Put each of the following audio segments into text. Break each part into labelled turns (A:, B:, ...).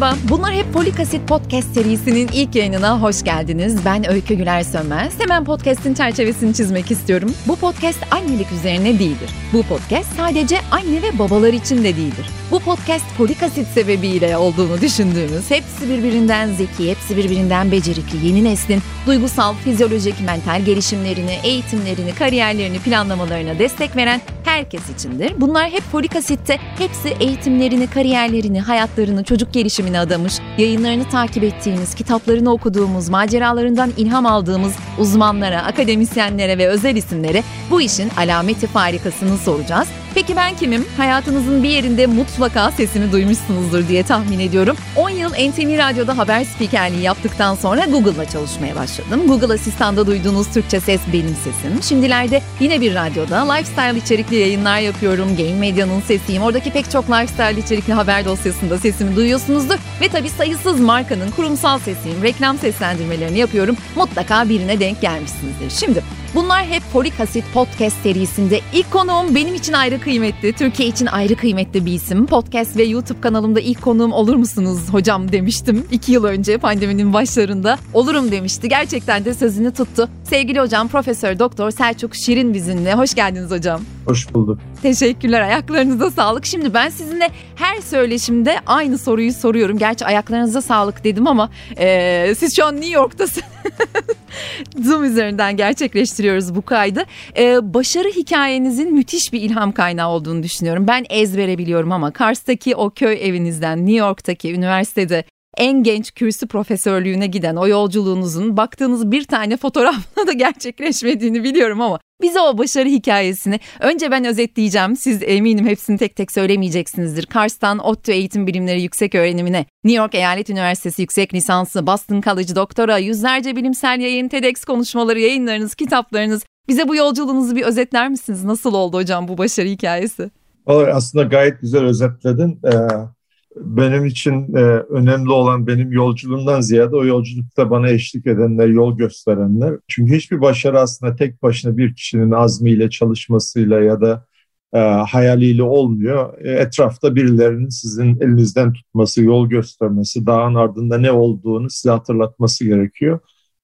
A: Merhaba, bunlar hep Folik Asit Podcast serisinin ilk yayınına hoş geldiniz. Ben Öykü Güler Sönmez. Hemen podcast'in çerçevesini çizmek istiyorum. Bu podcast annelik üzerine değildir. Bu podcast sadece anne ve babalar için de değildir. Bu podcast folik asit sebebiyle olduğunu düşündüğümüz, hepsi birbirinden zeki, hepsi birbirinden becerikli, yeni neslin duygusal, fizyolojik, mental gelişimlerini, eğitimlerini, kariyerlerini planlamalarına destek veren herkes içindir. Bunlar hep folik asitte, hepsi eğitimlerini, kariyerlerini, hayatlarını, çocuk gelişimine adamış, yayınlarını takip ettiğimiz, kitaplarını okuduğumuz, maceralarından ilham aldığımız uzmanlara, akademisyenlere ve özel isimlere bu işin alameti farikasını soracağız. Peki ben kimim? Hayatınızın bir yerinde mutlaka sesimi duymuşsunuzdur diye tahmin ediyorum. 10 yıl NTV Radyo'da haber spikerliği yaptıktan sonra Google'la çalışmaya başladım. Google Asistan'da duyduğunuz Türkçe ses benim sesim. Şimdilerde yine bir radyoda lifestyle içerikli yayınlar yapıyorum. Game Medya'nın sesiyim. Oradaki pek çok lifestyle içerikli haber dosyasında sesimi duyuyorsunuzdur. Ve tabii sayısız markanın kurumsal sesiyim. Reklam seslendirmelerini yapıyorum. Mutlaka birine denk gelmişsinizdir. Şimdi Bunlar hep Folik Asit Podcast serisinde ilk konuğum benim için ayrı kıymetli, Türkiye için ayrı kıymetli bir isim. Podcast ve YouTube kanalımda ilk konuğum olur musunuz hocam demiştim. iki yıl önce pandeminin başlarında. Olurum demişti. Gerçekten de sözünü tuttu. Sevgili hocam Profesör Doktor Selçuk Şirin bizimle. Hoş geldiniz hocam.
B: Hoş bulduk.
A: Teşekkürler. Ayaklarınıza sağlık. Şimdi ben sizinle her söyleşimde aynı soruyu soruyorum. Gerçi ayaklarınıza sağlık dedim ama e, siz şu an New York'tasınız. Zoom üzerinden gerçekleştiriyoruz bu kaydı. Ee, başarı hikayenizin müthiş bir ilham kaynağı olduğunu düşünüyorum. Ben ezbere biliyorum ama Kars'taki o köy evinizden New York'taki üniversitede en genç kürsü profesörlüğüne giden o yolculuğunuzun baktığınız bir tane fotoğrafla da gerçekleşmediğini biliyorum ama bize o başarı hikayesini önce ben özetleyeceğim. Siz eminim hepsini tek tek söylemeyeceksinizdir. Kars'tan ODTÜ Eğitim Bilimleri Yüksek Öğrenimine, New York Eyalet Üniversitesi Yüksek Lisansı, Boston College Doktora, yüzlerce bilimsel yayın, TEDx konuşmaları, yayınlarınız, kitaplarınız. Bize bu yolculuğunuzu bir özetler misiniz? Nasıl oldu hocam bu başarı hikayesi?
B: Aslında gayet güzel özetledin. Ee, benim için e, önemli olan benim yolculuğumdan ziyade o yolculukta bana eşlik edenler, yol gösterenler. Çünkü hiçbir başarı aslında tek başına bir kişinin azmiyle, çalışmasıyla ya da e, hayaliyle olmuyor. E, etrafta birilerinin sizin elinizden tutması, yol göstermesi, dağın ardında ne olduğunu size hatırlatması gerekiyor.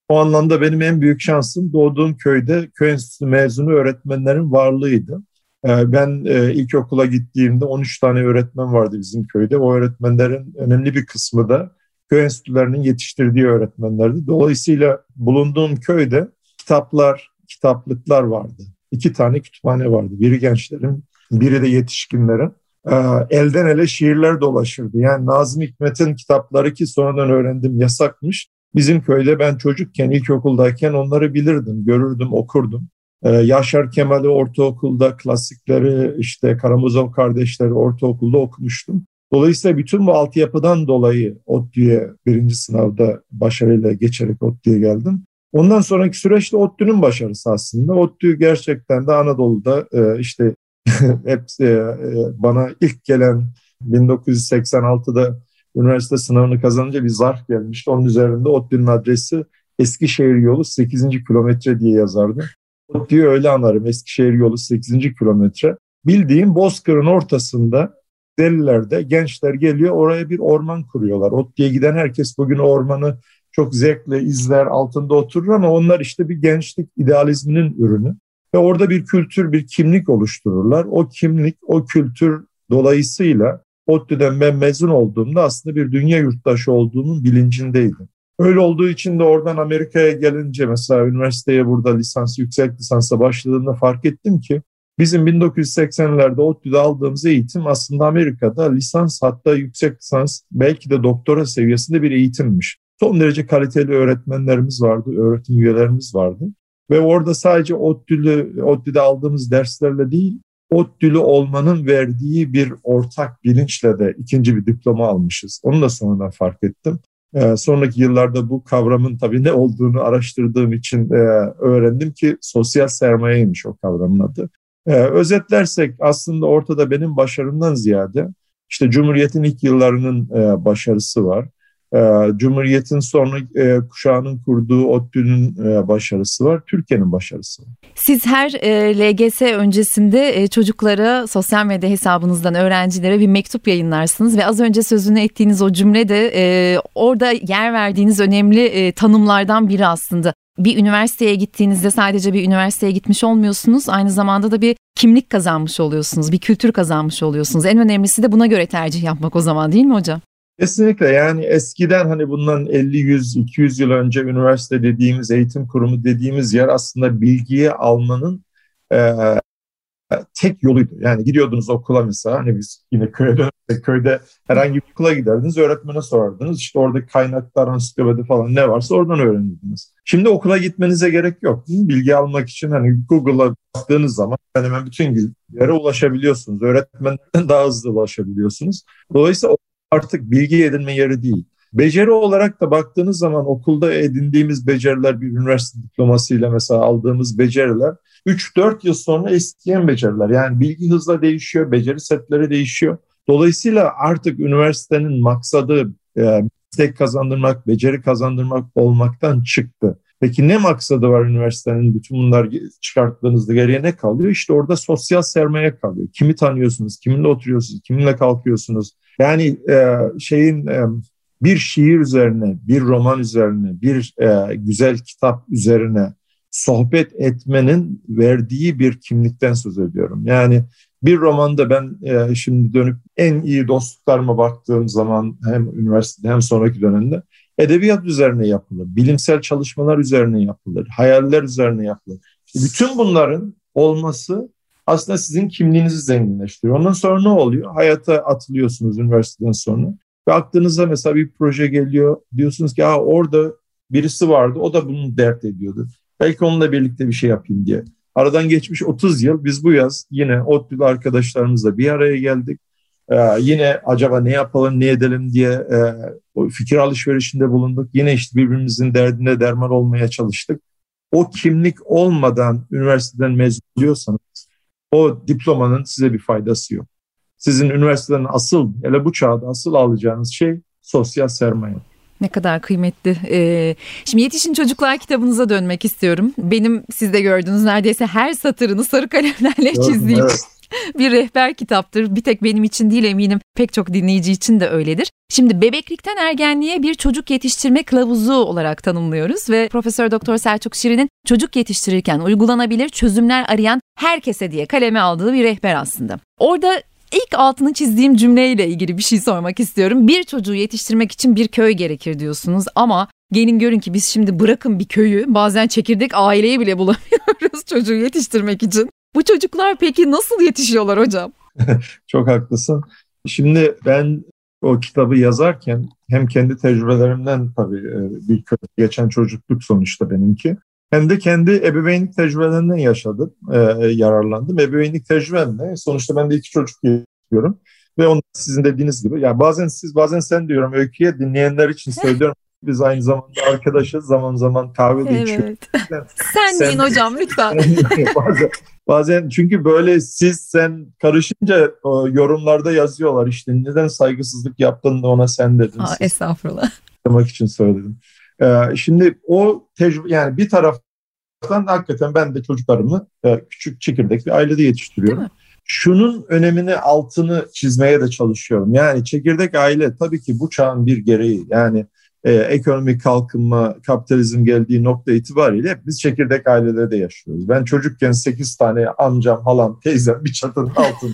B: O anlamda benim en büyük şansım doğduğum köyde köy enstitüsü mezunu öğretmenlerin varlığıydı. Ee, ben e, ilkokula gittiğimde 13 tane öğretmen vardı bizim köyde. O öğretmenlerin önemli bir kısmı da köy enstitülerinin yetiştirdiği öğretmenlerdi. Dolayısıyla bulunduğum köyde kitaplar, kitaplıklar vardı. İki tane kütüphane vardı. Biri gençlerin, biri de yetişkinlerin. Ee, elden ele şiirler dolaşırdı. Yani Nazım Hikmet'in kitapları ki sonradan öğrendim yasakmış. Bizim köyde ben çocukken ilkokuldayken onları bilirdim, görürdüm, okurdum. Ee, Yaşar Kemal'i ortaokulda klasikleri işte Karamazov kardeşleri ortaokulda okumuştum. Dolayısıyla bütün bu altyapıdan dolayı ODTÜ'ye birinci sınavda başarıyla geçerek ODTÜ'ye geldim. Ondan sonraki süreçte ODTÜ'nün başarısı aslında. ODTÜ gerçekten de Anadolu'da e, işte hep e, e, bana ilk gelen 1986'da üniversite sınavını kazanınca bir zarf gelmişti. Onun üzerinde ODTÜ'nün adresi Eskişehir yolu 8. kilometre diye yazardı. ODTÜ'yü öyle anarım. Eskişehir yolu 8. kilometre. Bildiğim Bozkır'ın ortasında delilerde gençler geliyor oraya bir orman kuruyorlar. ODTÜ'ye giden herkes bugün ormanı çok zevkle izler, altında oturur ama onlar işte bir gençlik idealizminin ürünü. Ve orada bir kültür, bir kimlik oluştururlar. O kimlik, o kültür dolayısıyla ODTÜ'den ben mezun olduğumda aslında bir dünya yurttaşı olduğunun bilincindeydim. Öyle olduğu için de oradan Amerika'ya gelince mesela üniversiteye burada lisans, yüksek lisansa başladığımda fark ettim ki bizim 1980'lerde ODTÜ'de aldığımız eğitim aslında Amerika'da lisans hatta yüksek lisans belki de doktora seviyesinde bir eğitimmiş. Son derece kaliteli öğretmenlerimiz vardı, öğretim üyelerimiz vardı. Ve orada sadece ODTÜ'lü, ODTÜ'de aldığımız derslerle değil, ODTÜ'lü olmanın verdiği bir ortak bilinçle de ikinci bir diploma almışız. Onu da sonradan fark ettim. Ee, sonraki yıllarda bu kavramın tabii ne olduğunu araştırdığım için e, öğrendim ki sosyal sermayeymiş o kavramın adı. Ee, özetlersek aslında ortada benim başarımdan ziyade işte Cumhuriyet'in ilk yıllarının e, başarısı var. E, Cumhuriyet'in sonra e, kuşağının kurduğu ODTÜ'nün e, başarısı var, Türkiye'nin başarısı var.
A: Siz her e, LGS öncesinde çocuklara sosyal medya hesabınızdan öğrencilere bir mektup yayınlarsınız ve az önce sözünü ettiğiniz o cümle de orada yer verdiğiniz önemli tanımlardan biri aslında. Bir üniversiteye gittiğinizde sadece bir üniversiteye gitmiş olmuyorsunuz. Aynı zamanda da bir kimlik kazanmış oluyorsunuz. Bir kültür kazanmış oluyorsunuz. En önemlisi de buna göre tercih yapmak o zaman değil mi hocam?
B: Kesinlikle yani eskiden hani bundan 50, 100, 200 yıl önce üniversite dediğimiz eğitim kurumu dediğimiz yer aslında bilgiyi almanın e, tek yoluydu. Yani gidiyordunuz okula mesela hani biz yine dönersek köyde herhangi bir okula giderdiniz öğretmene sorardınız. İşte orada kaynaklar, ansiklopedi falan ne varsa oradan öğrenirdiniz. Şimdi okula gitmenize gerek yok. Bilgi almak için hani Google'a baktığınız zaman hemen bütün bilgilere ulaşabiliyorsunuz. Öğretmenlerden daha hızlı ulaşabiliyorsunuz. Dolayısıyla artık bilgi edinme yeri değil. Beceri olarak da baktığınız zaman okulda edindiğimiz beceriler bir üniversite diplomasıyla mesela aldığımız beceriler 3-4 yıl sonra eskiyen beceriler. Yani bilgi hızla değişiyor, beceri setleri değişiyor. Dolayısıyla artık üniversitenin maksadı e, meslek kazandırmak, beceri kazandırmak olmaktan çıktı. Peki ne maksadı var üniversitenin bütün bunlar çıkarttığınızda geriye ne kalıyor? İşte orada sosyal sermaye kalıyor. Kimi tanıyorsunuz, kiminle oturuyorsunuz, kiminle kalkıyorsunuz. Yani e, şeyin e, bir şiir üzerine, bir roman üzerine, bir e, güzel kitap üzerine sohbet etmenin verdiği bir kimlikten söz ediyorum. Yani bir romanda ben e, şimdi dönüp en iyi dostluklarıma baktığım zaman hem üniversitede hem sonraki dönemde edebiyat üzerine yapılır, bilimsel çalışmalar üzerine yapılır, hayaller üzerine yapılır. İşte bütün bunların olması aslında sizin kimliğinizi zenginleştiriyor. Ondan sonra ne oluyor? Hayata atılıyorsunuz üniversiteden sonra. Ve aklınıza mesela bir proje geliyor. Diyorsunuz ki ya orada birisi vardı o da bunu dert ediyordu. Belki onunla birlikte bir şey yapayım diye. Aradan geçmiş 30 yıl biz bu yaz yine ODTÜ'lü arkadaşlarımızla bir araya geldik. Ee, yine acaba ne yapalım ne edelim diye e, o fikir alışverişinde bulunduk. Yine işte birbirimizin derdine derman olmaya çalıştık. O kimlik olmadan üniversiteden mezun oluyorsanız o diplomanın size bir faydası yok. Sizin üniversiteden asıl, hele bu çağda asıl alacağınız şey sosyal sermaye.
A: Ne kadar kıymetli. Ee, şimdi Yetişin Çocuklar kitabınıza dönmek istiyorum. Benim siz de gördüğünüz neredeyse her satırını sarı kalemlerle çizdiğim evet. bir rehber kitaptır. Bir tek benim için değil eminim pek çok dinleyici için de öyledir. Şimdi bebeklikten ergenliğe bir çocuk yetiştirme kılavuzu olarak tanımlıyoruz ve Profesör Doktor Selçuk Şirin'in çocuk yetiştirirken uygulanabilir çözümler arayan herkese diye kaleme aldığı bir rehber aslında. Orada İlk altını çizdiğim cümleyle ilgili bir şey sormak istiyorum. Bir çocuğu yetiştirmek için bir köy gerekir diyorsunuz ama gelin görün ki biz şimdi bırakın bir köyü bazen çekirdek aileyi bile bulamıyoruz çocuğu yetiştirmek için. Bu çocuklar peki nasıl yetişiyorlar hocam?
B: Çok haklısın. Şimdi ben o kitabı yazarken hem kendi tecrübelerimden tabii e, bir geçen çocukluk sonuçta benimki hem de kendi ebeveynlik tecrübelerinden yaşadım, e, yararlandım. Ebeveynlik tecrübemle sonuçta ben de iki çocuk yapıyorum. Ve onu sizin dediğiniz gibi, yani bazen siz bazen sen diyorum öyküye dinleyenler için söylüyorum. Biz aynı zamanda arkadaşız, zaman zaman kahve de evet. içiyoruz.
A: sen, sen deyin hocam lütfen.
B: bazen, bazen çünkü böyle siz sen karışınca yorumlarda yazıyorlar işte neden saygısızlık yaptın da ona sen dedin. Aa,
A: estağfurullah.
B: Demek için söyledim. Ee, şimdi o tecrübe yani bir taraftan hakikaten ben de çocuklarımı e, küçük çekirdek bir ailede yetiştiriyorum. Şunun önemini altını çizmeye de çalışıyorum. Yani çekirdek aile tabii ki bu çağın bir gereği. Yani e, ekonomik kalkınma, kapitalizm geldiği nokta itibariyle hep biz çekirdek ailelerde de yaşıyoruz. Ben çocukken 8 tane amcam, halam, teyzem bir çatının altında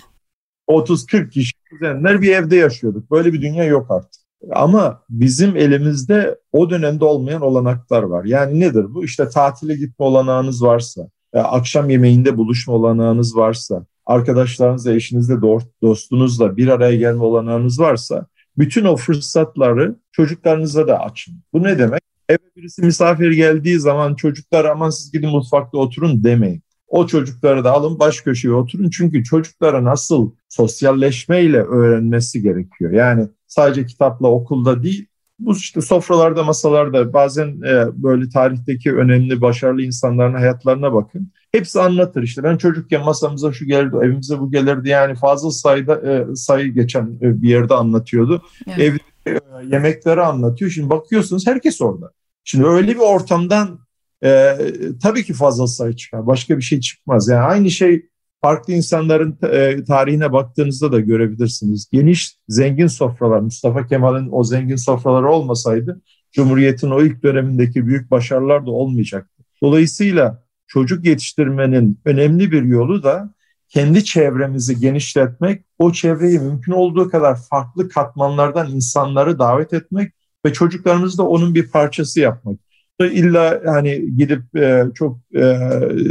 B: 30-40 kişi kuzenler bir evde yaşıyorduk. Böyle bir dünya yok artık. Ama bizim elimizde o dönemde olmayan olanaklar var. Yani nedir bu? İşte tatile gitme olanağınız varsa, e, akşam yemeğinde buluşma olanağınız varsa, arkadaşlarınızla, eşinizle, dostunuzla bir araya gelme olanağınız varsa bütün o fırsatları çocuklarınıza da açın. Bu ne demek? Eve birisi misafir geldiği zaman çocuklar aman siz gidin mutfakta oturun demeyin. O çocukları da alın baş köşeye oturun. Çünkü çocukların asıl sosyalleşmeyle öğrenmesi gerekiyor. Yani sadece kitapla okulda değil, bu işte sofralarda, masalarda bazen e, böyle tarihteki önemli, başarılı insanların hayatlarına bakın. Hepsi anlatır işte. Ben çocukken masamıza şu gelirdi, evimize bu gelirdi. Yani fazla sayıda e, sayı geçen e, bir yerde anlatıyordu. Evet. Ev e, yemekleri anlatıyor. Şimdi bakıyorsunuz herkes orada. Şimdi öyle bir ortamdan e, tabii ki fazla sayı çıkar. Başka bir şey çıkmaz. Yani aynı şey farklı insanların e, tarihine baktığınızda da görebilirsiniz. Geniş, zengin sofralar, Mustafa Kemal'in o zengin sofraları olmasaydı Cumhuriyet'in o ilk dönemindeki büyük başarılar da olmayacaktı. Dolayısıyla çocuk yetiştirmenin önemli bir yolu da kendi çevremizi genişletmek, o çevreyi mümkün olduğu kadar farklı katmanlardan insanları davet etmek ve çocuklarımızı da onun bir parçası yapmak. İlla hani gidip e, çok e,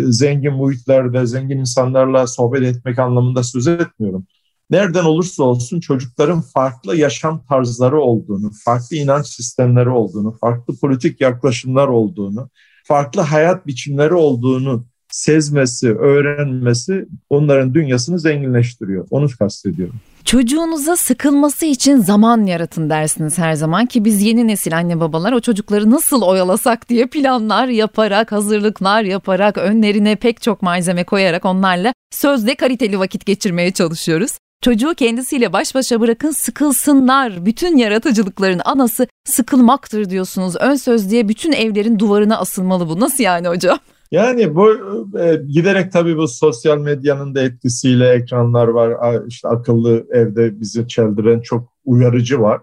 B: zengin muhitlerde, zengin insanlarla sohbet etmek anlamında söz etmiyorum. Nereden olursa olsun çocukların farklı yaşam tarzları olduğunu, farklı inanç sistemleri olduğunu, farklı politik yaklaşımlar olduğunu, farklı hayat biçimleri olduğunu sezmesi, öğrenmesi onların dünyasını zenginleştiriyor. Onu kastediyorum.
A: Çocuğunuza sıkılması için zaman yaratın dersiniz her zaman ki biz yeni nesil anne babalar o çocukları nasıl oyalasak diye planlar yaparak, hazırlıklar yaparak, önlerine pek çok malzeme koyarak onlarla sözde kaliteli vakit geçirmeye çalışıyoruz. Çocuğu kendisiyle baş başa bırakın sıkılsınlar. Bütün yaratıcılıkların anası sıkılmaktır diyorsunuz. Ön söz diye bütün evlerin duvarına asılmalı bu. Nasıl yani hocam?
B: Yani bu e, giderek tabii bu sosyal medyanın da etkisiyle ekranlar var. İşte akıllı evde bizi çeldiren çok uyarıcı var.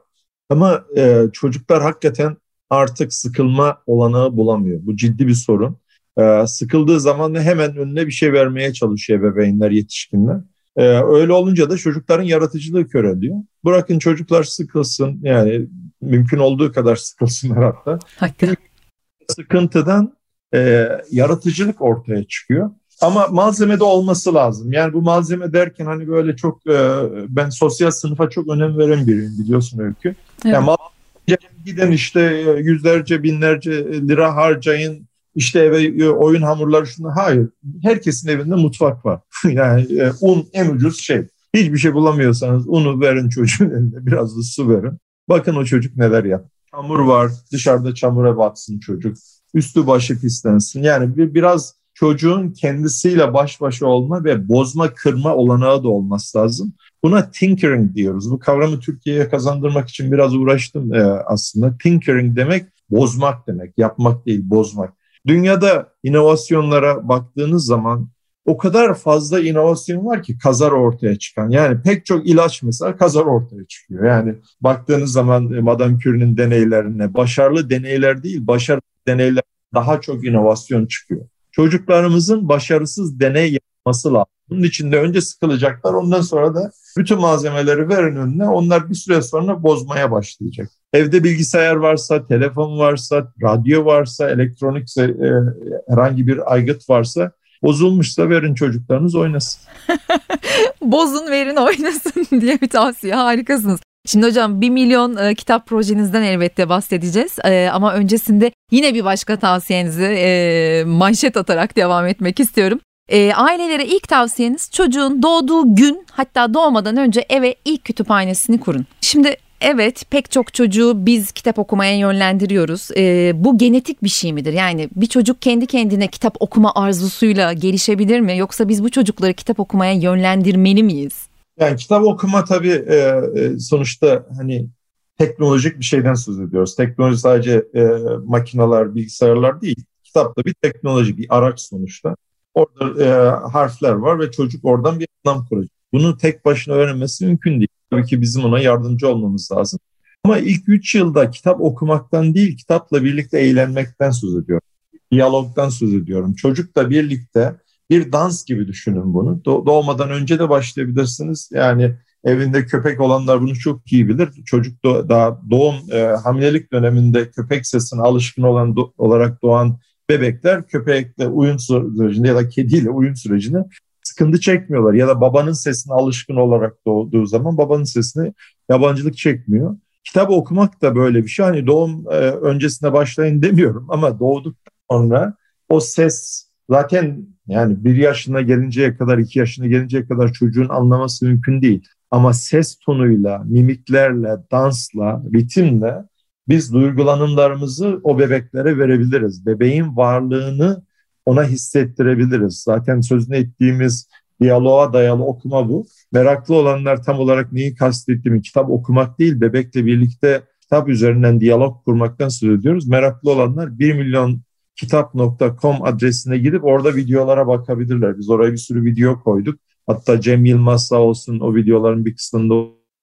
B: Ama e, çocuklar hakikaten artık sıkılma olanağı bulamıyor. Bu ciddi bir sorun. E, sıkıldığı zaman da hemen önüne bir şey vermeye çalışıyor bebeğinler, yetişkinler. E, öyle olunca da çocukların yaratıcılığı köreliyor. Bırakın çocuklar sıkılsın yani mümkün olduğu kadar sıkılsınlar hatta. Hakikaten. Sıkıntıdan e, yaratıcılık ortaya çıkıyor. Ama malzeme de olması lazım. Yani bu malzeme derken hani böyle çok e, ben sosyal sınıfa çok önem veren biriyim biliyorsun Öykü. Evet. Yani giden işte e, yüzlerce binlerce lira harcayın işte eve e, oyun hamurları şunu hayır. Herkesin evinde mutfak var. yani e, un en ucuz şey. Hiçbir şey bulamıyorsanız unu verin çocuğun eline biraz da su verin. Bakın o çocuk neler yap. Çamur var dışarıda çamura batsın çocuk üstü başı pislensin. Yani bir, biraz çocuğun kendisiyle baş başa olma ve bozma kırma olanağı da olması lazım. Buna tinkering diyoruz. Bu kavramı Türkiye'ye kazandırmak için biraz uğraştım e, aslında. Tinkering demek bozmak demek, yapmak değil bozmak. Dünyada inovasyonlara baktığınız zaman o kadar fazla inovasyon var ki kazar ortaya çıkan. Yani pek çok ilaç mesela kazar ortaya çıkıyor. Yani baktığınız zaman e, Madame Curie'nin deneylerine başarılı deneyler değil, başarılı deneyler daha çok inovasyon çıkıyor. Çocuklarımızın başarısız deney yapması lazım. Bunun için de önce sıkılacaklar ondan sonra da bütün malzemeleri verin önüne onlar bir süre sonra bozmaya başlayacak. Evde bilgisayar varsa, telefon varsa, radyo varsa, elektronik e, herhangi bir aygıt varsa bozulmuşsa verin çocuklarınız oynasın.
A: Bozun verin oynasın diye bir tavsiye harikasınız. Şimdi hocam bir milyon e, kitap projenizden elbette bahsedeceğiz e, ama öncesinde yine bir başka tavsiyenizi e, manşet atarak devam etmek istiyorum. E, ailelere ilk tavsiyeniz çocuğun doğduğu gün hatta doğmadan önce eve ilk kütüphanesini kurun. Şimdi Evet pek çok çocuğu biz kitap okumaya yönlendiriyoruz. E, bu genetik bir şey midir? Yani bir çocuk kendi kendine kitap okuma arzusuyla gelişebilir mi? Yoksa biz bu çocukları kitap okumaya yönlendirmeli miyiz?
B: Yani kitap okuma tabii e, e, sonuçta hani teknolojik bir şeyden söz ediyoruz. Teknoloji sadece e, makineler, bilgisayarlar değil. Kitap da bir teknoloji, bir araç sonuçta. Orada e, harfler var ve çocuk oradan bir anlam kuracak. Bunu tek başına öğrenmesi mümkün değil. Tabii ki bizim ona yardımcı olmamız lazım. Ama ilk üç yılda kitap okumaktan değil, kitapla birlikte eğlenmekten söz ediyorum. Diyalogdan söz ediyorum. Çocukla birlikte bir dans gibi düşünün bunu. doğmadan önce de başlayabilirsiniz. Yani evinde köpek olanlar bunu çok iyi bilir. Çocuk da, daha doğum, e, hamilelik döneminde köpek sesine alışkın olan do, olarak doğan bebekler köpekle uyum sürecinde ya da kediyle uyum sürecinde sıkıntı çekmiyorlar. Ya da babanın sesine alışkın olarak doğduğu zaman babanın sesine yabancılık çekmiyor. Kitap okumak da böyle bir şey. Hani doğum e, öncesinde başlayın demiyorum ama doğduktan sonra o ses zaten yani bir yaşına gelinceye kadar, iki yaşına gelinceye kadar çocuğun anlaması mümkün değil. Ama ses tonuyla, mimiklerle, dansla, ritimle biz duygulanımlarımızı o bebeklere verebiliriz. Bebeğin varlığını ona hissettirebiliriz. Zaten sözünü ettiğimiz Diyaloğa dayalı okuma bu. Meraklı olanlar tam olarak neyi kastettiğimi kitap okumak değil, bebekle birlikte kitap üzerinden diyalog kurmaktan söz ediyoruz. Meraklı olanlar 1 milyon kitap.com adresine gidip orada videolara bakabilirler. Biz oraya bir sürü video koyduk. Hatta Cem Yılmaz sağ olsun o videoların bir kısmında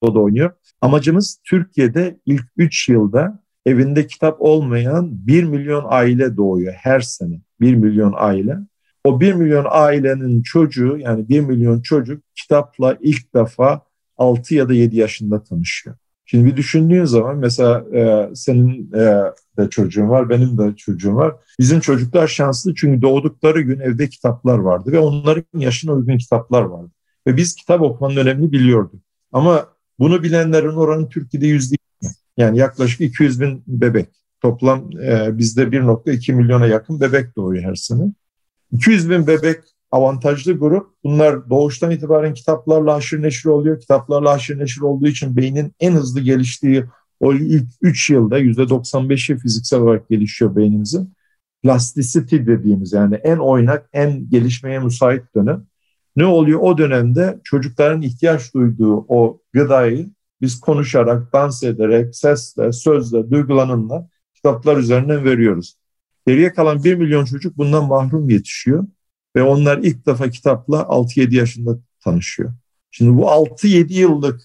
B: o da oynuyor. Amacımız Türkiye'de ilk 3 yılda evinde kitap olmayan 1 milyon aile doğuyor her sene. 1 milyon aile. O 1 milyon ailenin çocuğu yani 1 milyon çocuk kitapla ilk defa 6 ya da 7 yaşında tanışıyor. Şimdi bir düşündüğün zaman mesela e, senin e, de çocuğun var, benim de çocuğum var. Bizim çocuklar şanslı çünkü doğdukları gün evde kitaplar vardı ve onların yaşına uygun kitaplar vardı. Ve biz kitap okumanın önemini biliyorduk. Ama bunu bilenlerin oranı Türkiye'de yüzde yani yaklaşık 200 bin bebek. Toplam e, bizde 1.2 milyona yakın bebek doğuyor her sene. 200 bin bebek avantajlı grup. Bunlar doğuştan itibaren kitaplarla haşır neşir oluyor. Kitaplarla haşır neşir olduğu için beynin en hızlı geliştiği o ilk 3 yılda %95'i fiziksel olarak gelişiyor beynimizin. Plasticity dediğimiz yani en oynak, en gelişmeye müsait dönem. Ne oluyor? O dönemde çocukların ihtiyaç duyduğu o gıdayı biz konuşarak, dans ederek, sesle, sözle, duygulanımla kitaplar üzerinden veriyoruz. Geriye kalan 1 milyon çocuk bundan mahrum yetişiyor ve onlar ilk defa kitapla 6-7 yaşında tanışıyor. Şimdi bu 6-7 yıllık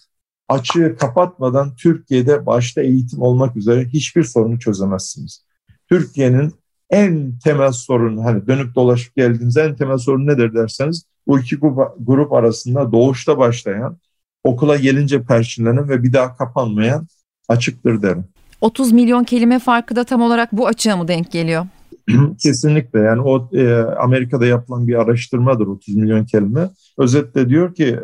B: açığı kapatmadan Türkiye'de başta eğitim olmak üzere hiçbir sorunu çözemezsiniz. Türkiye'nin en temel sorunu hani dönüp dolaşıp geldiğiniz en temel sorun nedir derseniz bu iki grup arasında doğuşta başlayan okula gelince perçinlenen ve bir daha kapanmayan açıktır derim.
A: 30 milyon kelime farkı da tam olarak bu açığa mı denk geliyor?
B: Kesinlikle yani o e, Amerika'da yapılan bir araştırmadır 30 milyon kelime. Özetle diyor ki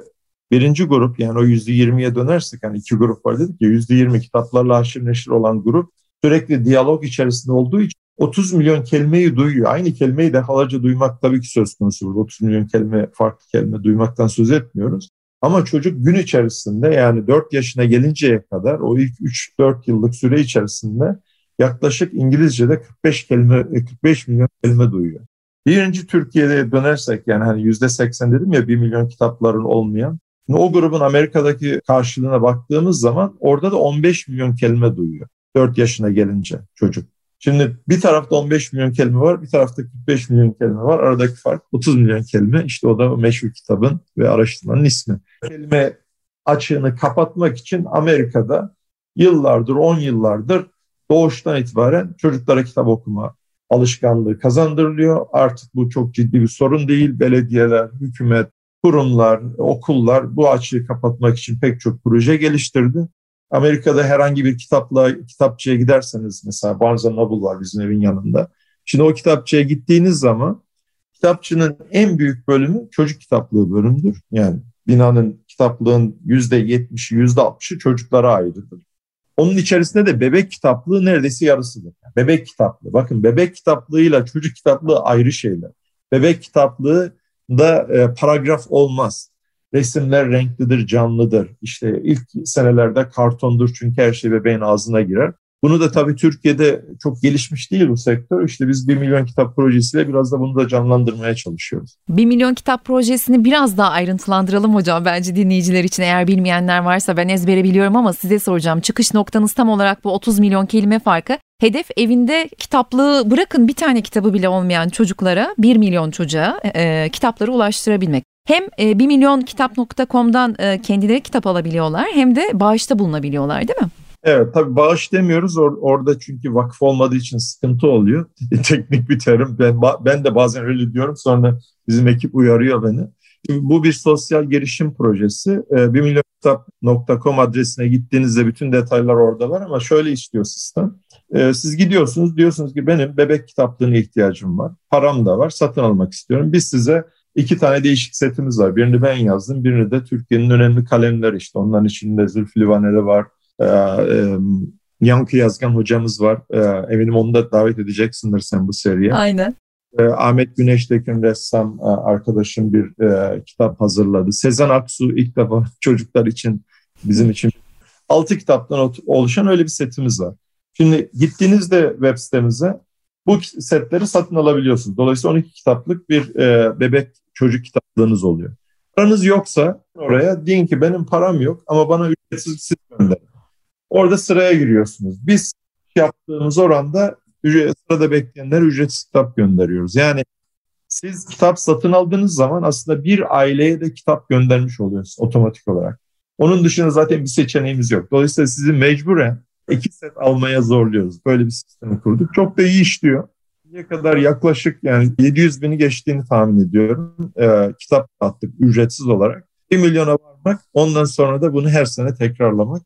B: birinci grup yani o yüzde yirmiye dönersek hani iki grup var dedik ya yüzde yirmi kitaplarla haşır neşir olan grup sürekli diyalog içerisinde olduğu için 30 milyon kelimeyi duyuyor. Aynı kelimeyi defalarca duymak tabii ki söz konusu burada. 30 milyon kelime, farklı kelime duymaktan söz etmiyoruz. Ama çocuk gün içerisinde yani 4 yaşına gelinceye kadar o ilk 3-4 yıllık süre içerisinde yaklaşık İngilizce'de 45 kelime 45 milyon kelime duyuyor. Birinci Türkiye'de dönersek yani hani yüzde 80 dedim ya 1 milyon kitapların olmayan. O grubun Amerika'daki karşılığına baktığımız zaman orada da 15 milyon kelime duyuyor. 4 yaşına gelince çocuk. Şimdi bir tarafta 15 milyon kelime var, bir tarafta 45 milyon kelime var. Aradaki fark 30 milyon kelime. İşte o da meşhur kitabın ve araştırmanın ismi. Kelime açığını kapatmak için Amerika'da yıllardır, 10 yıllardır doğuştan itibaren çocuklara kitap okuma alışkanlığı kazandırılıyor. Artık bu çok ciddi bir sorun değil. Belediyeler, hükümet, kurumlar, okullar bu açığı kapatmak için pek çok proje geliştirdi. Amerika'da herhangi bir kitapla kitapçıya giderseniz mesela Barnes Noble var bizim evin yanında. Şimdi o kitapçıya gittiğiniz zaman kitapçının en büyük bölümü çocuk kitaplığı bölümüdür. Yani binanın kitaplığın yüzde yetmişi, yüzde altmışı çocuklara ayrıdır. Onun içerisinde de bebek kitaplığı neredeyse yarısıdır. bebek kitaplığı. Bakın bebek kitaplığıyla çocuk kitaplığı ayrı şeyler. Bebek kitaplığı da e, paragraf olmaz. Resimler renklidir, canlıdır. İşte ilk senelerde kartondur çünkü her şey bebeğin ağzına girer. Bunu da tabii Türkiye'de çok gelişmiş değil bu sektör. İşte biz 1 milyon kitap projesiyle biraz da bunu da canlandırmaya çalışıyoruz.
A: 1 milyon kitap projesini biraz daha ayrıntılandıralım hocam bence dinleyiciler için. Eğer bilmeyenler varsa ben ezbere biliyorum ama size soracağım. Çıkış noktanız tam olarak bu 30 milyon kelime farkı. Hedef evinde kitaplığı bırakın bir tane kitabı bile olmayan çocuklara 1 milyon çocuğa e, kitapları ulaştırabilmek. Hem e, 1 milyon kitap.com'dan e, kendileri kitap alabiliyorlar hem de bağışta bulunabiliyorlar değil mi?
B: Evet tabii bağış demiyoruz Or- orada çünkü vakıf olmadığı için sıkıntı oluyor. Teknik bir terim. Ben, ben de bazen öyle diyorum sonra bizim ekip uyarıyor beni. Bu bir sosyal gelişim projesi. E, 1 milyonkitap.com adresine gittiğinizde bütün detaylar orada var ama şöyle istiyor sistem. E, siz gidiyorsunuz diyorsunuz ki benim bebek kitaplığına ihtiyacım var. Param da var satın almak istiyorum. Biz size iki tane değişik setimiz var. Birini ben yazdım, birini de Türkiye'nin önemli kalemleri işte. Onların içinde Zülfü Livaneli var, e, e, Yankı Yazgan hocamız var. E, eminim onu da davet edeceksindir sen bu seriye.
A: Aynen.
B: E, Ahmet Güneştekin ressam e, arkadaşım bir e, kitap hazırladı. Sezen Aksu ilk defa çocuklar için bizim için altı kitaptan oluşan öyle bir setimiz var. Şimdi gittiğinizde web sitemize bu setleri satın alabiliyorsunuz. Dolayısıyla 12 kitaplık bir e, bebek çocuk kitaplığınız oluyor. Paranız yoksa oraya deyin ki benim param yok ama bana ücretsiz siz gönderin. Orada sıraya giriyorsunuz. Biz yaptığımız oranda sırada bekleyenler ücretsiz kitap gönderiyoruz. Yani siz kitap satın aldığınız zaman aslında bir aileye de kitap göndermiş oluyorsunuz otomatik olarak. Onun dışında zaten bir seçeneğimiz yok. Dolayısıyla sizi mecburen iki set almaya zorluyoruz. Böyle bir sistemi kurduk. Çok da iyi işliyor. Ne kadar yaklaşık yani 700 bini geçtiğini tahmin ediyorum. Ee, kitap attık ücretsiz olarak. 1 milyona varmak ondan sonra da bunu her sene tekrarlamak.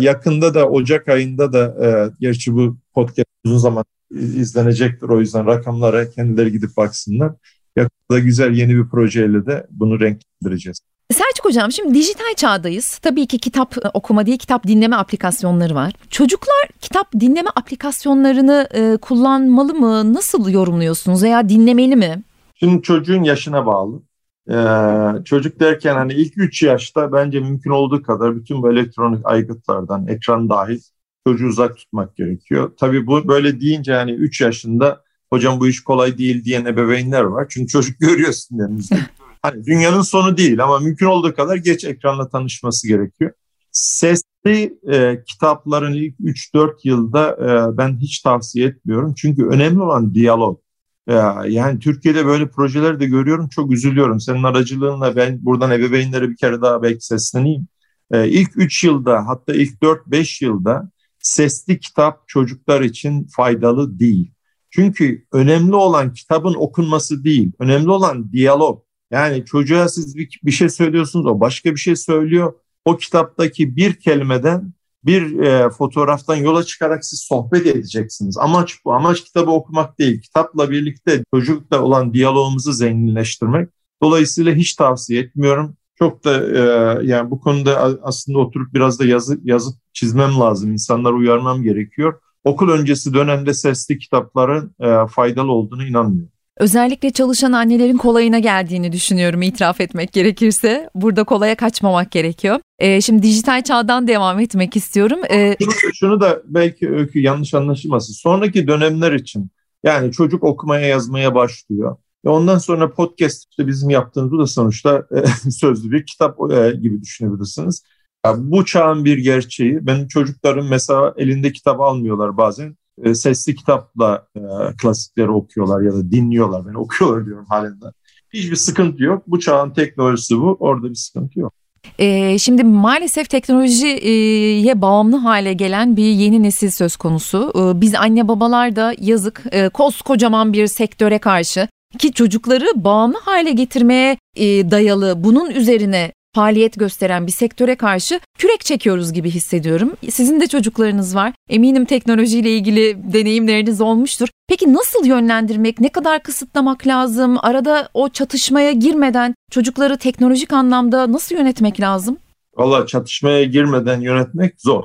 B: Yakında da Ocak ayında da e, gerçi bu podcast uzun zaman izlenecektir. O yüzden rakamlara kendileri gidip baksınlar. Yakında güzel yeni bir projeyle de bunu renklendireceğiz.
A: Selçuk Hocam şimdi dijital çağdayız. Tabii ki kitap okuma değil kitap dinleme aplikasyonları var. Çocuklar kitap dinleme aplikasyonlarını e, kullanmalı mı? Nasıl yorumluyorsunuz veya dinlemeli mi?
B: Şimdi çocuğun yaşına bağlı. Ee, çocuk derken hani ilk 3 yaşta bence mümkün olduğu kadar bütün bu elektronik aygıtlardan, ekran dahil çocuğu uzak tutmak gerekiyor. Tabii bu böyle deyince hani 3 yaşında hocam bu iş kolay değil diyen ebeveynler var. Çünkü çocuk görüyorsun denizde. Hani dünyanın sonu değil ama mümkün olduğu kadar geç ekranla tanışması gerekiyor. Sesli e, kitapların ilk 3-4 yılda e, ben hiç tavsiye etmiyorum. Çünkü önemli olan diyalog. E, yani Türkiye'de böyle projeler de görüyorum. Çok üzülüyorum. Senin aracılığınla ben buradan ebeveynlere bir kere daha belki sesleneyim. E, ilk 3 yılda hatta ilk 4-5 yılda sesli kitap çocuklar için faydalı değil. Çünkü önemli olan kitabın okunması değil, önemli olan diyalog. Yani çocuğa siz bir, bir şey söylüyorsunuz, o başka bir şey söylüyor. O kitaptaki bir kelimeden, bir e, fotoğraftan yola çıkarak siz sohbet edeceksiniz. Amaç bu. Amaç kitabı okumak değil. Kitapla birlikte çocukla olan diyalogumuzu zenginleştirmek. Dolayısıyla hiç tavsiye etmiyorum. Çok da e, yani bu konuda aslında oturup biraz da yazı, yazıp çizmem lazım. İnsanları uyarmam gerekiyor. Okul öncesi dönemde sesli kitapların e, faydalı olduğunu inanmıyorum.
A: Özellikle çalışan annelerin kolayına geldiğini düşünüyorum itiraf etmek gerekirse. Burada kolaya kaçmamak gerekiyor. Ee, şimdi dijital çağdan devam etmek istiyorum.
B: Ee, şunu, da belki öykü yanlış anlaşılmasın. Sonraki dönemler için yani çocuk okumaya yazmaya başlıyor. Ve ondan sonra podcast işte bizim yaptığımız da sonuçta e, sözlü bir kitap e, gibi düşünebilirsiniz. Yani bu çağın bir gerçeği. Benim çocuklarım mesela elinde kitap almıyorlar bazen. E, sesli kitapla e, klasikleri okuyorlar ya da dinliyorlar. Ben okuyorlar diyorum halinde. Hiçbir sıkıntı yok. Bu çağın teknolojisi bu. Orada bir sıkıntı yok.
A: Ee, şimdi maalesef teknolojiye bağımlı hale gelen bir yeni nesil söz konusu. Ee, biz anne babalar da yazık e, koskocaman bir sektöre karşı ki çocukları bağımlı hale getirmeye e, dayalı bunun üzerine faaliyet gösteren bir sektöre karşı kürek çekiyoruz gibi hissediyorum. Sizin de çocuklarınız var. Eminim teknolojiyle ilgili deneyimleriniz olmuştur. Peki nasıl yönlendirmek, ne kadar kısıtlamak lazım? Arada o çatışmaya girmeden çocukları teknolojik anlamda nasıl yönetmek lazım?
B: Valla çatışmaya girmeden yönetmek zor.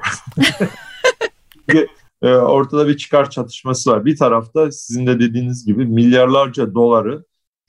B: E, ortada bir çıkar çatışması var. Bir tarafta sizin de dediğiniz gibi milyarlarca doları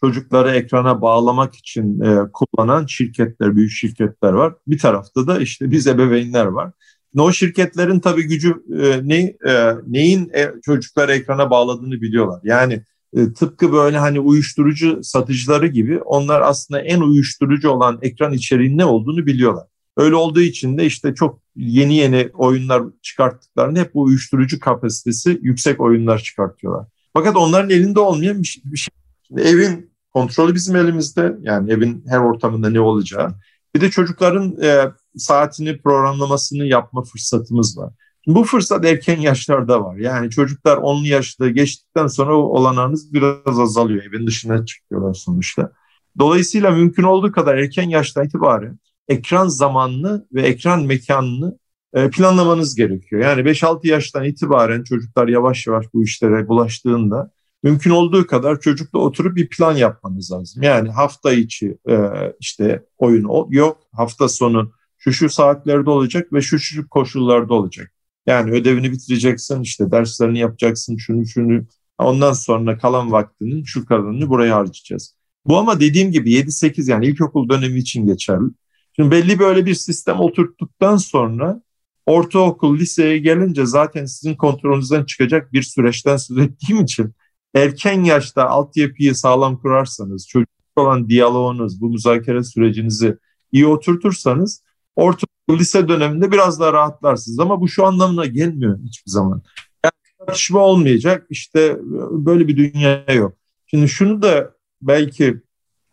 B: çocukları ekrana bağlamak için e, kullanan şirketler, büyük şirketler var. Bir tarafta da işte biz ebeveynler var. O şirketlerin tabii gücü e, ne e, neyin e, çocukları ekrana bağladığını biliyorlar. Yani e, tıpkı böyle hani uyuşturucu satıcıları gibi onlar aslında en uyuşturucu olan ekran içeriğinin ne olduğunu biliyorlar. Öyle olduğu için de işte çok yeni yeni oyunlar çıkarttıklarında hep bu uyuşturucu kapasitesi yüksek oyunlar çıkartıyorlar. Fakat onların elinde olmayan bir şey. Bir şey. Evin kontrolü bizim elimizde. Yani evin her ortamında ne olacağı. Bir de çocukların e, saatini programlamasını yapma fırsatımız var. Bu fırsat erken yaşlarda var. Yani çocuklar 10'lu yaşta geçtikten sonra olanağınız biraz azalıyor. Evin dışına çıkıyorlar sonuçta. Dolayısıyla mümkün olduğu kadar erken yaşta itibaren ekran zamanını ve ekran mekanını e, planlamanız gerekiyor. Yani 5-6 yaştan itibaren çocuklar yavaş yavaş bu işlere bulaştığında mümkün olduğu kadar çocukla oturup bir plan yapmanız lazım. Yani hafta içi e, işte oyun yok, hafta sonu şu şu saatlerde olacak ve şu şu koşullarda olacak. Yani ödevini bitireceksin, işte derslerini yapacaksın, şunu şunu. Ondan sonra kalan vaktinin şu kalanını buraya harcayacağız. Bu ama dediğim gibi 7-8 yani ilkokul dönemi için geçerli. Şimdi belli böyle bir sistem oturttuktan sonra ortaokul, liseye gelince zaten sizin kontrolünüzden çıkacak bir süreçten söz ettiğim için erken yaşta altyapıyı sağlam kurarsanız, çocuk olan diyaloğunuz, bu müzakere sürecinizi iyi oturtursanız orta lise döneminde biraz daha rahatlarsınız. Ama bu şu anlamına gelmiyor hiçbir zaman. Yani tartışma olmayacak. İşte böyle bir dünya yok. Şimdi şunu da belki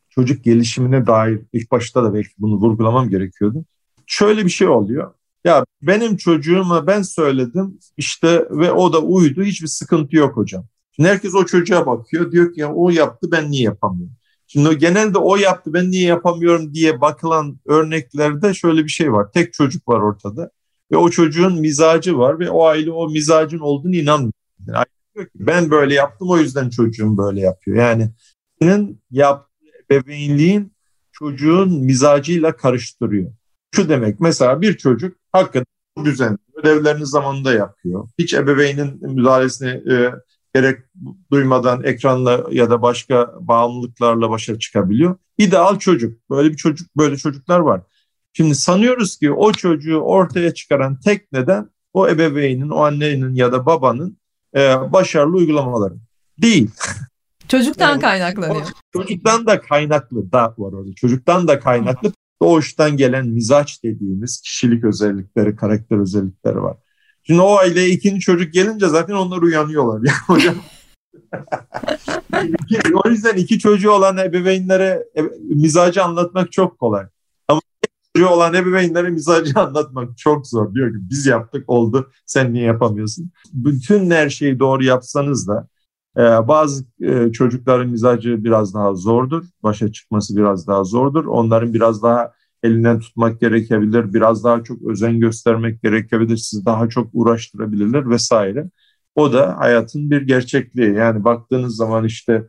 B: çocuk gelişimine dair ilk başta da belki bunu vurgulamam gerekiyordu. Şöyle bir şey oluyor. Ya benim çocuğuma ben söyledim işte ve o da uydu hiçbir sıkıntı yok hocam. Herkes o çocuğa bakıyor diyor ki ya o yaptı ben niye yapamıyorum? Şimdi genelde o yaptı ben niye yapamıyorum diye bakılan örneklerde şöyle bir şey var. Tek çocuk var ortada ve o çocuğun mizacı var ve o aile o mizacın olduğunu inanmıyor. Yani diyor ki, ben böyle yaptım o yüzden çocuğum böyle yapıyor. Yani senin yaptığı bebeğinliğin çocuğun mizacıyla karıştırıyor. Şu demek mesela bir çocuk hakikaten düzenli, ödevlerini zamanında yapıyor. Hiç ebeveynin müdahalesini e, gerek duymadan ekranla ya da başka bağımlılıklarla başa çıkabiliyor. İdeal çocuk. Böyle bir çocuk, böyle çocuklar var. Şimdi sanıyoruz ki o çocuğu ortaya çıkaran tek neden o ebeveynin, o annenin ya da babanın e, başarılı uygulamaları. Değil.
A: Çocuktan yani, kaynaklanıyor.
B: Çocuktan da kaynaklı da var orada. Çocuktan da kaynaklı doğuştan gelen mizaç dediğimiz kişilik özellikleri, karakter özellikleri var. Şimdi o aileye ikinci çocuk gelince zaten onlar uyanıyorlar. Yani hocam o yüzden iki çocuğu olan ebeveynlere e, mizacı anlatmak çok kolay. Ama çocuğu olan ebeveynlere mizacı anlatmak çok zor. Diyor ki biz yaptık oldu sen niye yapamıyorsun? Bütün her şeyi doğru yapsanız da e, bazı e, çocukların mizacı biraz daha zordur. Başa çıkması biraz daha zordur. Onların biraz daha elinden tutmak gerekebilir, biraz daha çok özen göstermek gerekebilir, sizi daha çok uğraştırabilirler vesaire. O da hayatın bir gerçekliği. Yani baktığınız zaman işte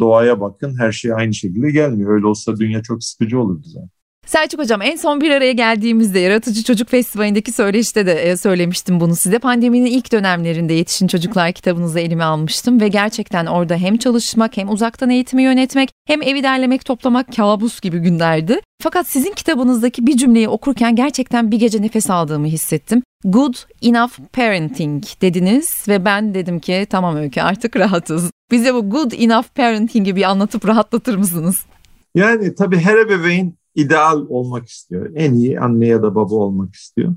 B: doğaya bakın her şey aynı şekilde gelmiyor. Öyle olsa dünya çok sıkıcı olurdu zaten.
A: Selçuk Hocam en son bir araya geldiğimizde Yaratıcı Çocuk Festivali'ndeki söyleşte de e, söylemiştim bunu size. Pandeminin ilk dönemlerinde Yetişin Çocuklar kitabınızı elime almıştım ve gerçekten orada hem çalışmak hem uzaktan eğitimi yönetmek hem evi derlemek toplamak kabus gibi günlerdi. Fakat sizin kitabınızdaki bir cümleyi okurken gerçekten bir gece nefes aldığımı hissettim. Good enough parenting dediniz ve ben dedim ki tamam Öykü artık rahatız. Bize bu good enough parenting'i bir anlatıp rahatlatır mısınız?
B: Yani tabii her ebeveyn ideal olmak istiyor. En iyi anne ya da baba olmak istiyor.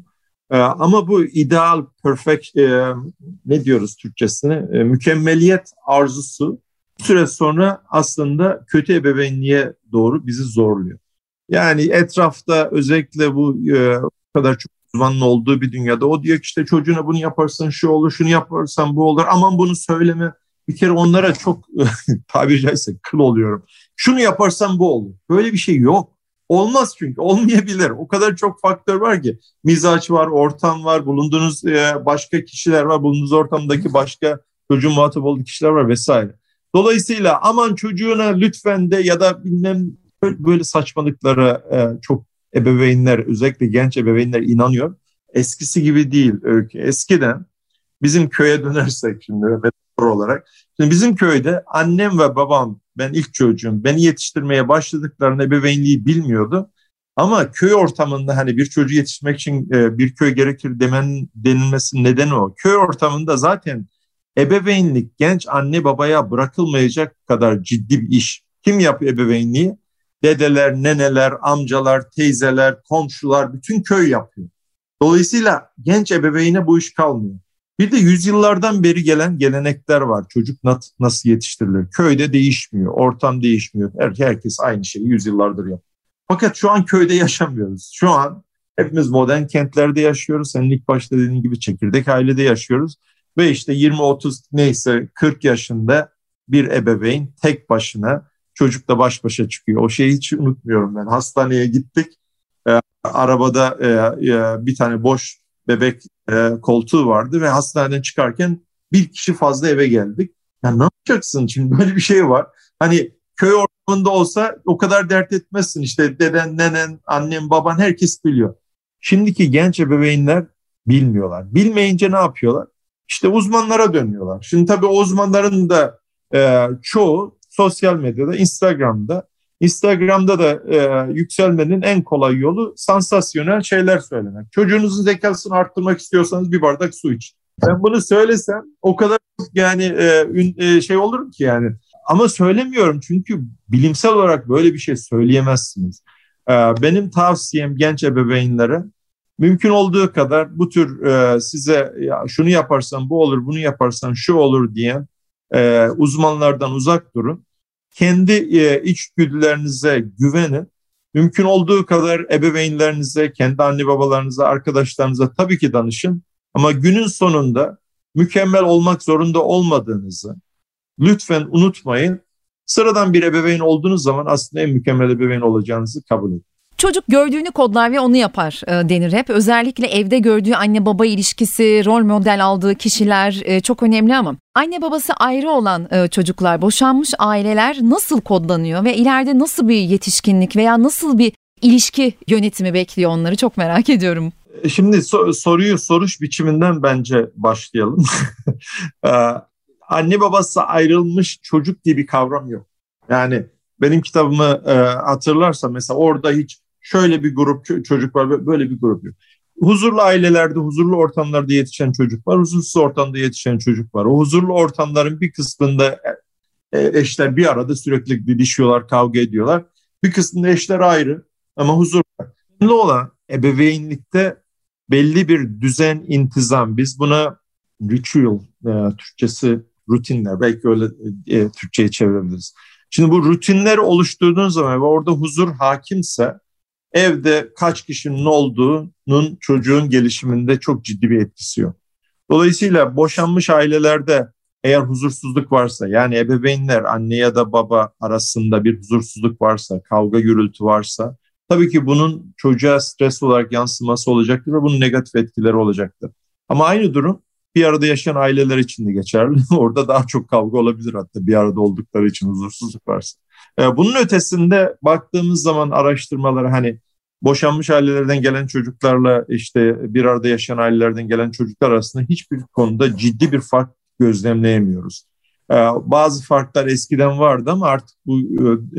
B: Ee, ama bu ideal, perfect, e, ne diyoruz Türkçesine? E, mükemmeliyet arzusu süre sonra aslında kötü ebeveynliğe doğru bizi zorluyor. Yani etrafta özellikle bu e, kadar çok uzmanın olduğu bir dünyada o diyor ki işte çocuğuna bunu yaparsan şu olur, şunu yaparsan bu olur. Aman bunu söyleme. Bir kere onlara çok tabiri caizse kıl oluyorum. Şunu yaparsan bu olur. Böyle bir şey yok. Olmaz çünkü olmayabilir. O kadar çok faktör var ki mizaç var, ortam var, bulunduğunuz e, başka kişiler var, bulunduğunuz ortamdaki başka çocuğun muhatap olduğu kişiler var vesaire. Dolayısıyla aman çocuğuna lütfen de ya da bilmem böyle saçmalıklara e, çok ebeveynler özellikle genç ebeveynler inanıyor. Eskisi gibi değil öykü. Eskiden bizim köye dönersek şimdi metafor olarak. Şimdi bizim köyde annem ve babam ben ilk çocuğum beni yetiştirmeye başladıklarında ebeveynliği bilmiyordu. Ama köy ortamında hani bir çocuğu yetiştirmek için e, bir köy gerekir demen denilmesi nedeni o. Köy ortamında zaten ebeveynlik genç anne babaya bırakılmayacak kadar ciddi bir iş. Kim yapıyor ebeveynliği? Dedeler, neneler, amcalar, teyzeler, komşular bütün köy yapıyor. Dolayısıyla genç ebeveyne bu iş kalmıyor. Bir de yüzyıllardan beri gelen gelenekler var. Çocuk nasıl yetiştirilir? Köyde değişmiyor, ortam değişmiyor. Her, herkes aynı şeyi yüzyıllardır yapıyor. Fakat şu an köyde yaşamıyoruz. Şu an hepimiz modern kentlerde yaşıyoruz. Senin ilk başta dediğin gibi çekirdek ailede yaşıyoruz. Ve işte 20-30 neyse 40 yaşında bir ebeveyn tek başına çocukla baş başa çıkıyor. O şeyi hiç unutmuyorum ben. Hastaneye gittik. E, arabada e, e, bir tane boş bebek e, koltuğu vardı ve hastaneden çıkarken bir kişi fazla eve geldik. Ya ne yapacaksın şimdi böyle bir şey var. Hani köy ortamında olsa o kadar dert etmezsin. İşte deden, nenen, annen, baban herkes biliyor. Şimdiki genç ebeveynler bilmiyorlar. Bilmeyince ne yapıyorlar? İşte uzmanlara dönüyorlar. Şimdi tabii uzmanların da e, çoğu sosyal medyada, Instagram'da Instagram'da da e, yükselmenin en kolay yolu sansasyonel şeyler söylemek. Çocuğunuzun zekasını arttırmak istiyorsanız bir bardak su için. Ben bunu söylesem o kadar yani e, e, şey olurum ki yani ama söylemiyorum çünkü bilimsel olarak böyle bir şey söyleyemezsiniz. Ee, benim tavsiyem genç ebeveynlere mümkün olduğu kadar bu tür e, size ya şunu yaparsan bu olur, bunu yaparsan şu olur diyen e, uzmanlardan uzak durun. Kendi e, içgüdülerinize güvenin. Mümkün olduğu kadar ebeveynlerinize, kendi anne babalarınıza, arkadaşlarınıza tabii ki danışın. Ama günün sonunda mükemmel olmak zorunda olmadığınızı lütfen unutmayın. Sıradan bir ebeveyn olduğunuz zaman aslında en mükemmel ebeveyn olacağınızı kabul edin.
A: Çocuk gördüğünü kodlar ve onu yapar e, denir hep. Özellikle evde gördüğü anne baba ilişkisi, rol model aldığı kişiler e, çok önemli ama anne babası ayrı olan e, çocuklar, boşanmış aileler nasıl kodlanıyor ve ileride nasıl bir yetişkinlik veya nasıl bir ilişki yönetimi bekliyor onları çok merak ediyorum.
B: Şimdi so- soruyu soruş biçiminden bence başlayalım. anne babası ayrılmış çocuk diye bir kavram yok. Yani benim kitabımı e, hatırlarsa mesela orada hiç şöyle bir grup çocuk var böyle bir grup yok. Huzurlu ailelerde, huzurlu ortamlarda yetişen çocuk var, huzursuz ortamda yetişen çocuk var. O huzurlu ortamların bir kısmında e, eşler bir arada sürekli didişiyorlar, kavga ediyorlar. Bir kısmında eşler ayrı ama huzur var. Önemli olan ebeveynlikte belli bir düzen, intizam. Biz buna ritual, e, Türkçesi rutinler, belki öyle e, Türkçe'ye çevirebiliriz. Şimdi bu rutinleri oluşturduğun zaman ve orada huzur hakimse evde kaç kişinin olduğunun çocuğun gelişiminde çok ciddi bir etkisi yok. Dolayısıyla boşanmış ailelerde eğer huzursuzluk varsa yani ebeveynler anne ya da baba arasında bir huzursuzluk varsa, kavga gürültü varsa tabii ki bunun çocuğa stres olarak yansıması olacaktır ve bunun negatif etkileri olacaktır. Ama aynı durum bir arada yaşayan aileler için de geçerli. Orada daha çok kavga olabilir hatta bir arada oldukları için huzursuzluk varsa. Ee, bunun ötesinde baktığımız zaman araştırmalara hani boşanmış ailelerden gelen çocuklarla işte bir arada yaşayan ailelerden gelen çocuklar arasında hiçbir konuda ciddi bir fark gözlemleyemiyoruz. Ee, bazı farklar eskiden vardı ama artık bu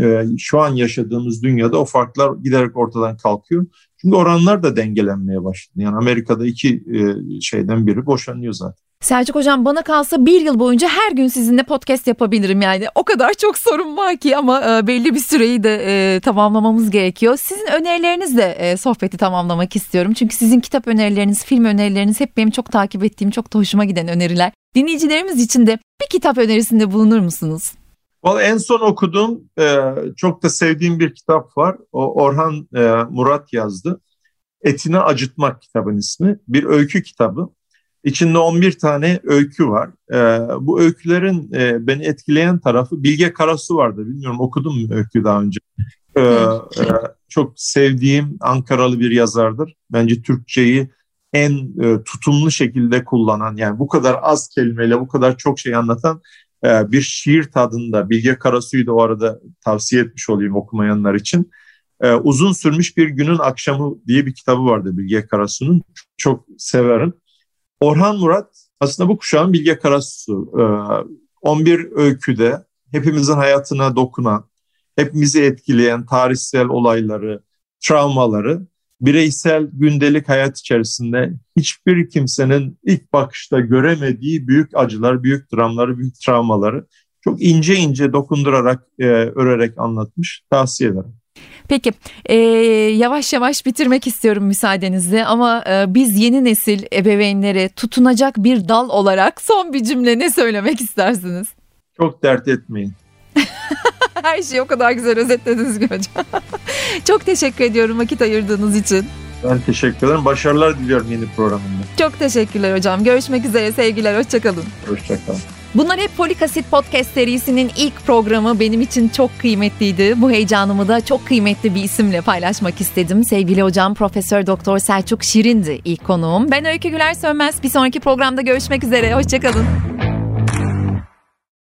B: e, şu an yaşadığımız dünyada o farklar giderek ortadan kalkıyor. Çünkü oranlar da dengelenmeye başladı. Yani Amerika'da iki e, şeyden biri boşanıyor zaten.
A: Selçuk Hocam bana kalsa bir yıl boyunca her gün sizinle podcast yapabilirim yani. O kadar çok sorun var ki ama e, belli bir süreyi de e, tamamlamamız gerekiyor. Sizin önerilerinizle e, sohbeti tamamlamak istiyorum. Çünkü sizin kitap önerileriniz, film önerileriniz hep benim çok takip ettiğim, çok da hoşuma giden öneriler. Dinleyicilerimiz için de bir kitap önerisinde bulunur musunuz?
B: Vallahi en son okuduğum çok da sevdiğim bir kitap var. O Orhan Murat yazdı. Etini Acıtmak kitabın ismi. Bir öykü kitabı. İçinde 11 tane öykü var. E, bu öykülerin e, beni etkileyen tarafı Bilge Karasu vardı. Bilmiyorum okudum mu öykü daha önce? E, e, çok sevdiğim Ankaralı bir yazardır. Bence Türkçeyi en e, tutumlu şekilde kullanan yani bu kadar az kelimeyle bu kadar çok şey anlatan e, bir şiir tadında Bilge Karasu'yu da o arada tavsiye etmiş olayım okumayanlar için. E, Uzun Sürmüş Bir Günün Akşamı diye bir kitabı vardı Bilge Karasu'nun. Çok severim. Orhan Murat aslında bu kuşağın Bilge Karasu. E, 11 öyküde hepimizin hayatına dokunan, hepimizi etkileyen tarihsel olayları, travmaları bireysel gündelik hayat içerisinde hiçbir kimsenin ilk bakışta göremediği büyük acılar, büyük dramları, büyük travmaları çok ince ince dokundurarak, e, örerek anlatmış. Tavsiye ederim.
A: Peki e, yavaş yavaş bitirmek istiyorum müsaadenizle ama e, biz yeni nesil ebeveynlere tutunacak bir dal olarak son bir cümle ne söylemek istersiniz?
B: Çok dert etmeyin.
A: Her şeyi o kadar güzel özetlediniz ki hocam. Çok teşekkür ediyorum vakit ayırdığınız için.
B: Ben teşekkür ederim. Başarılar diliyorum yeni programında.
A: Çok teşekkürler hocam. Görüşmek üzere. Sevgiler. Hoşçakalın.
B: Hoşçakalın.
A: Bunlar hep Folik Asit Podcast serisinin ilk programı benim için çok kıymetliydi. Bu heyecanımı da çok kıymetli bir isimle paylaşmak istedim. Sevgili hocam Profesör Doktor Selçuk Şirin'di ilk konuğum. Ben Öykü Güler Sönmez. Bir sonraki programda görüşmek üzere. Hoşçakalın.